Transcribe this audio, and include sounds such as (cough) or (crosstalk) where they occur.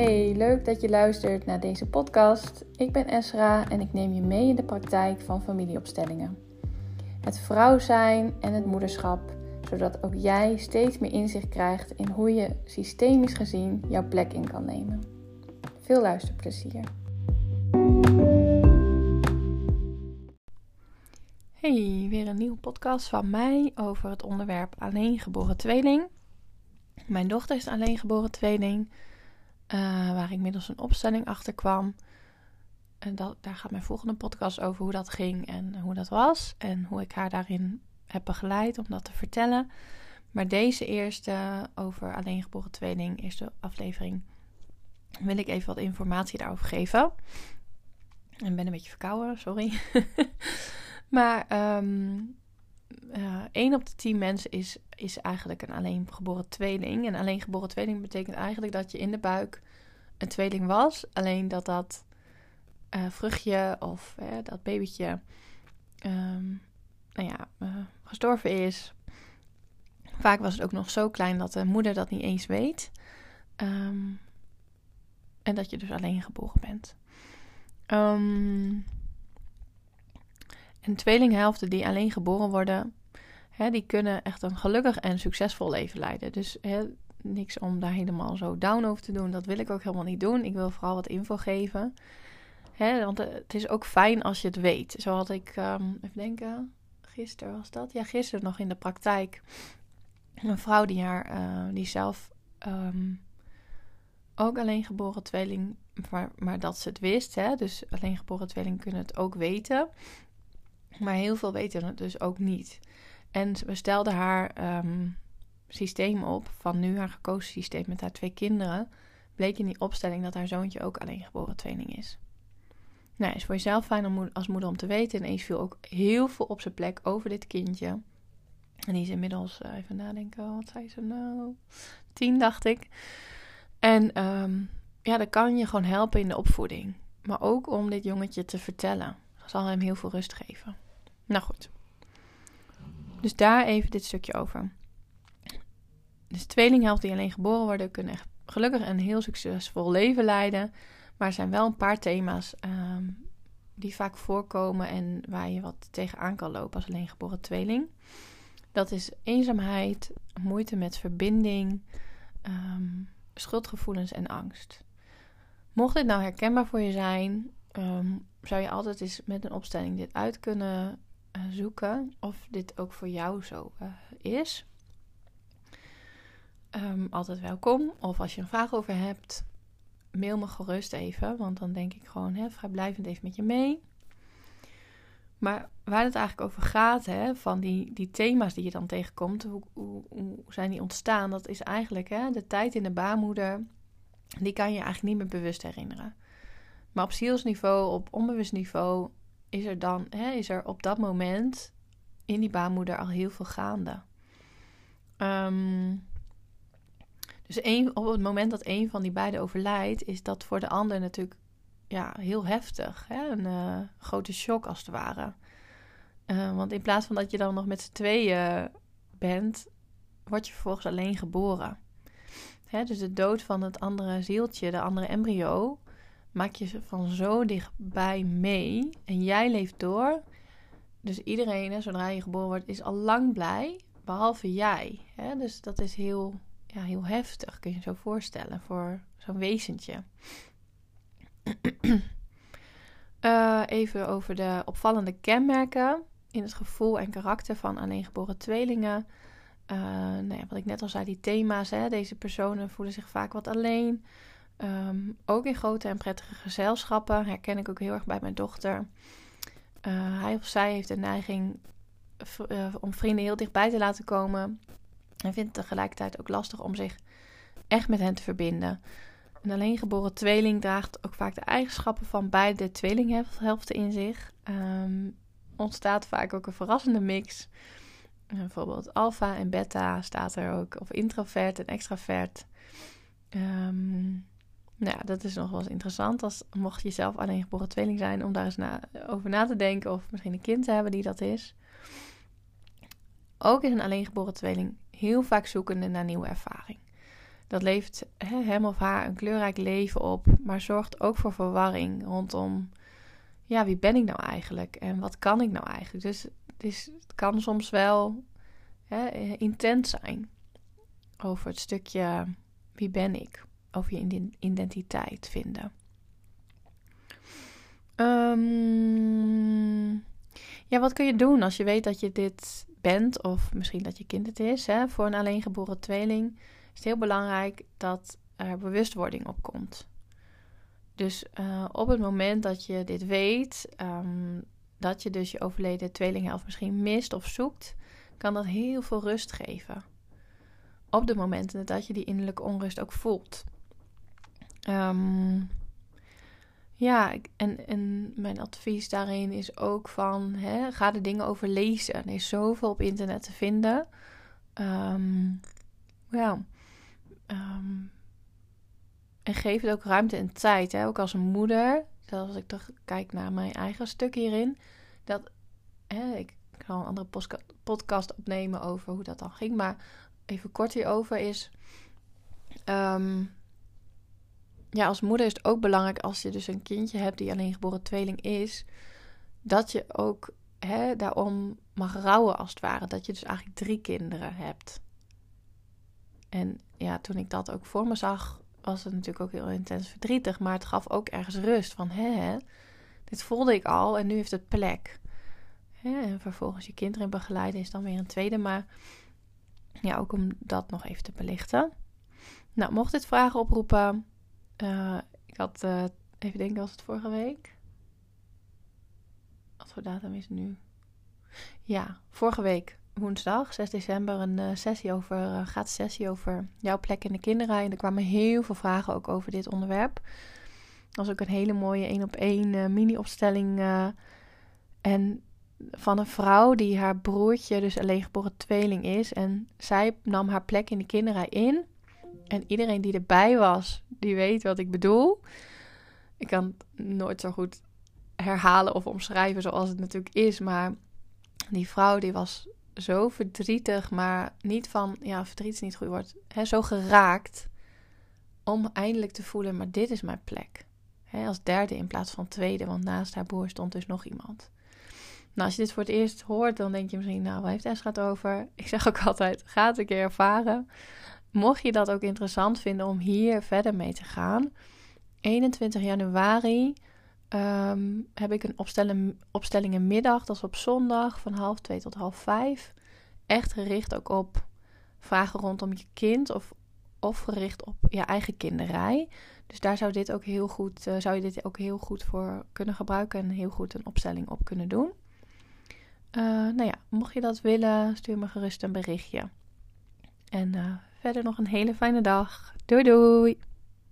Hey, leuk dat je luistert naar deze podcast. Ik ben Esra en ik neem je mee in de praktijk van familieopstellingen. Het vrouw zijn en het moederschap, zodat ook jij steeds meer inzicht krijgt in hoe je systemisch gezien jouw plek in kan nemen. Veel luisterplezier. Hey, weer een nieuwe podcast van mij over het onderwerp alleengeboren tweeling. Mijn dochter is alleengeboren tweeling. Uh, waar ik middels een opstelling achter kwam. En dat, daar gaat mijn volgende podcast over hoe dat ging en hoe dat was. En hoe ik haar daarin heb begeleid om dat te vertellen. Maar deze eerste over alleengeboren tweeling, eerste aflevering, wil ik even wat informatie daarover geven. Ik ben een beetje verkouden, sorry. (laughs) maar um, uh, 1 op de 10 mensen is, is eigenlijk een alleengeboren tweeling. En alleengeboren tweeling betekent eigenlijk dat je in de buik een tweeling was. Alleen dat dat uh, vruchtje of dat babytje um, nou ja, uh, gestorven is. Vaak was het ook nog zo klein dat de moeder dat niet eens weet. Um, en dat je dus alleen geboren bent. Um, en tweelinghelften die alleen geboren worden, hè, die kunnen echt een gelukkig en succesvol leven leiden. Dus hè, niks om daar helemaal zo down over te doen. Dat wil ik ook helemaal niet doen. Ik wil vooral wat info geven. Hè, want het is ook fijn als je het weet. Zo had ik, um, even denken, gisteren was dat? Ja, gisteren nog in de praktijk. Een vrouw die, haar, uh, die zelf um, ook alleen geboren tweeling, maar, maar dat ze het wist. Hè? Dus alleen geboren tweeling kunnen het ook weten. Maar heel veel weten het dus ook niet. En we stelden haar um, systeem op, van nu haar gekozen systeem met haar twee kinderen, bleek in die opstelling dat haar zoontje ook alleen geboren tweeling is. Nou, is voor jezelf fijn om als moeder om te weten. En eens viel ook heel veel op zijn plek over dit kindje. En die is inmiddels, uh, even nadenken, wat zei ze nou? Tien, dacht ik. En um, ja, dat kan je gewoon helpen in de opvoeding. Maar ook om dit jongetje te vertellen. Zal hem heel veel rust geven. Nou goed. Dus daar even dit stukje over. Dus tweelinghelften die alleen geboren worden, kunnen echt gelukkig en heel succesvol leven leiden. Maar er zijn wel een paar thema's um, die vaak voorkomen en waar je wat tegenaan kan lopen als alleen geboren tweeling. Dat is eenzaamheid, moeite met verbinding, um, schuldgevoelens en angst. Mocht dit nou herkenbaar voor je zijn, um, zou je altijd eens met een opstelling dit uit kunnen uh, zoeken of dit ook voor jou zo uh, is. Um, altijd welkom. Of als je een vraag over hebt, mail me gerust even. Want dan denk ik gewoon hè, vrijblijvend even met je mee. Maar waar het eigenlijk over gaat, hè, van die, die thema's die je dan tegenkomt, hoe, hoe, hoe zijn die ontstaan? Dat is eigenlijk hè, de tijd in de baarmoeder, die kan je eigenlijk niet meer bewust herinneren. Maar op zielsniveau, op onbewust niveau, is er dan, hè, is er op dat moment in die baarmoeder al heel veel gaande. Um, dus op het moment dat een van die beiden overlijdt, is dat voor de ander natuurlijk ja, heel heftig. Hè? Een uh, grote shock als het ware. Uh, want in plaats van dat je dan nog met z'n tweeën bent, word je vervolgens alleen geboren. Hè? Dus de dood van het andere zieltje, de andere embryo, maak je van zo dichtbij mee. En jij leeft door. Dus iedereen, zodra je geboren wordt, is al lang blij. Behalve jij. Hè? Dus dat is heel ja, heel heftig, kun je je zo voorstellen, voor zo'n wezentje. uh, (clears throat) even over de opvallende kenmerken in het gevoel en karakter van alleengeboren tweelingen. Uh, nou ja, wat ik net al zei, die thema's. Hè, deze personen voelen zich vaak wat alleen. Um, ook in grote en prettige gezelschappen herken ik ook heel erg bij mijn dochter. Uh, hij of zij heeft de neiging om vrienden heel dichtbij te laten komen. En vindt het tegelijkertijd ook lastig om zich echt met hen te verbinden. Een alleengeboren tweeling draagt ook vaak de eigenschappen van beide tweelinghelften in zich. Um, ontstaat vaak ook een verrassende mix. Uh, bijvoorbeeld alfa en beta staat er ook, of introvert en extravert. Um, nou dat is nog wel eens interessant. Als, mocht je zelf alleengeboren tweeling zijn, om daar eens na, over na te denken. Of misschien een kind te hebben die dat is. Ook is een alleengeboren tweeling heel vaak zoekende naar nieuwe ervaring. Dat levert hem of haar een kleurrijk leven op, maar zorgt ook voor verwarring rondom, ja, wie ben ik nou eigenlijk en wat kan ik nou eigenlijk? Dus het kan soms wel hè, intens zijn over het stukje wie ben ik, over je identiteit vinden. Um, ja, wat kun je doen als je weet dat je dit bent, of misschien dat je kind het is, hè, voor een alleengeboren tweeling? Is het heel belangrijk dat er bewustwording op komt. Dus uh, op het moment dat je dit weet, um, dat je dus je overleden tweelinghelft misschien mist of zoekt, kan dat heel veel rust geven. Op de momenten dat je die innerlijke onrust ook voelt. Um, ja, en, en mijn advies daarin is ook van, hè, ga er dingen over lezen. Er is zoveel op internet te vinden. Um, ja. Ehm, en geef het ook ruimte en tijd. Hè? Ook als een moeder, zelfs als ik toch kijk naar mijn eigen stuk hierin. Dat, hè, ik ga een andere podcast opnemen over hoe dat dan ging. Maar even kort hierover is... Um, ja, als moeder is het ook belangrijk als je dus een kindje hebt die alleen geboren tweeling is, dat je ook hè, daarom mag rouwen als het ware. Dat je dus eigenlijk drie kinderen hebt. En ja, toen ik dat ook voor me zag, was het natuurlijk ook heel intens verdrietig. Maar het gaf ook ergens rust van, hè, dit voelde ik al en nu heeft het plek. Hè, en vervolgens je kinderen begeleiden is dan weer een tweede. Maar ja, ook om dat nog even te belichten. Nou, mocht dit vragen oproepen, uh, ik had, uh, even denken, was het vorige week? Wat voor datum is het nu? Ja, vorige week woensdag, 6 december, een uh, sessie over, gaat sessie over jouw plek in de kinderrij. En er kwamen heel veel vragen ook over dit onderwerp. Dat was ook een hele mooie één op één mini-opstelling. en van een vrouw die haar broertje, dus alleen geboren tweeling is. En zij nam haar plek in de kinderrij in. En iedereen die erbij was, die weet wat ik bedoel. Ik kan het nooit zo goed herhalen of omschrijven zoals het natuurlijk is. Maar die vrouw die was zo verdrietig, maar niet van, ja, verdriet is niet goed woord. Hè, zo geraakt om eindelijk te voelen, maar dit is mijn plek. Hè, als derde in plaats van tweede, want naast haar broer stond dus nog iemand. Nou, als je dit voor het eerst hoort, dan denk je misschien, nou, waar heeft Esra het over? Ik zeg ook (laughs) altijd, ga het een keer ervaren. Mocht je dat ook interessant vinden om hier verder mee te gaan, 21 januari ehm, heb ik een opstelling, opstellingenmiddag. Dat is op zondag van half twee tot half vijf. Echt gericht ook op vragen rondom je kind of, of gericht op je eigen kinderij. Dus daar zou, dit ook heel goed, uh, zou je dit ook heel goed voor kunnen gebruiken en heel goed een opstelling op kunnen doen. Uh, nou ja, mocht je dat willen, stuur me gerust een berichtje. En uh, Verder nog een hele fijne dag. Doei doei!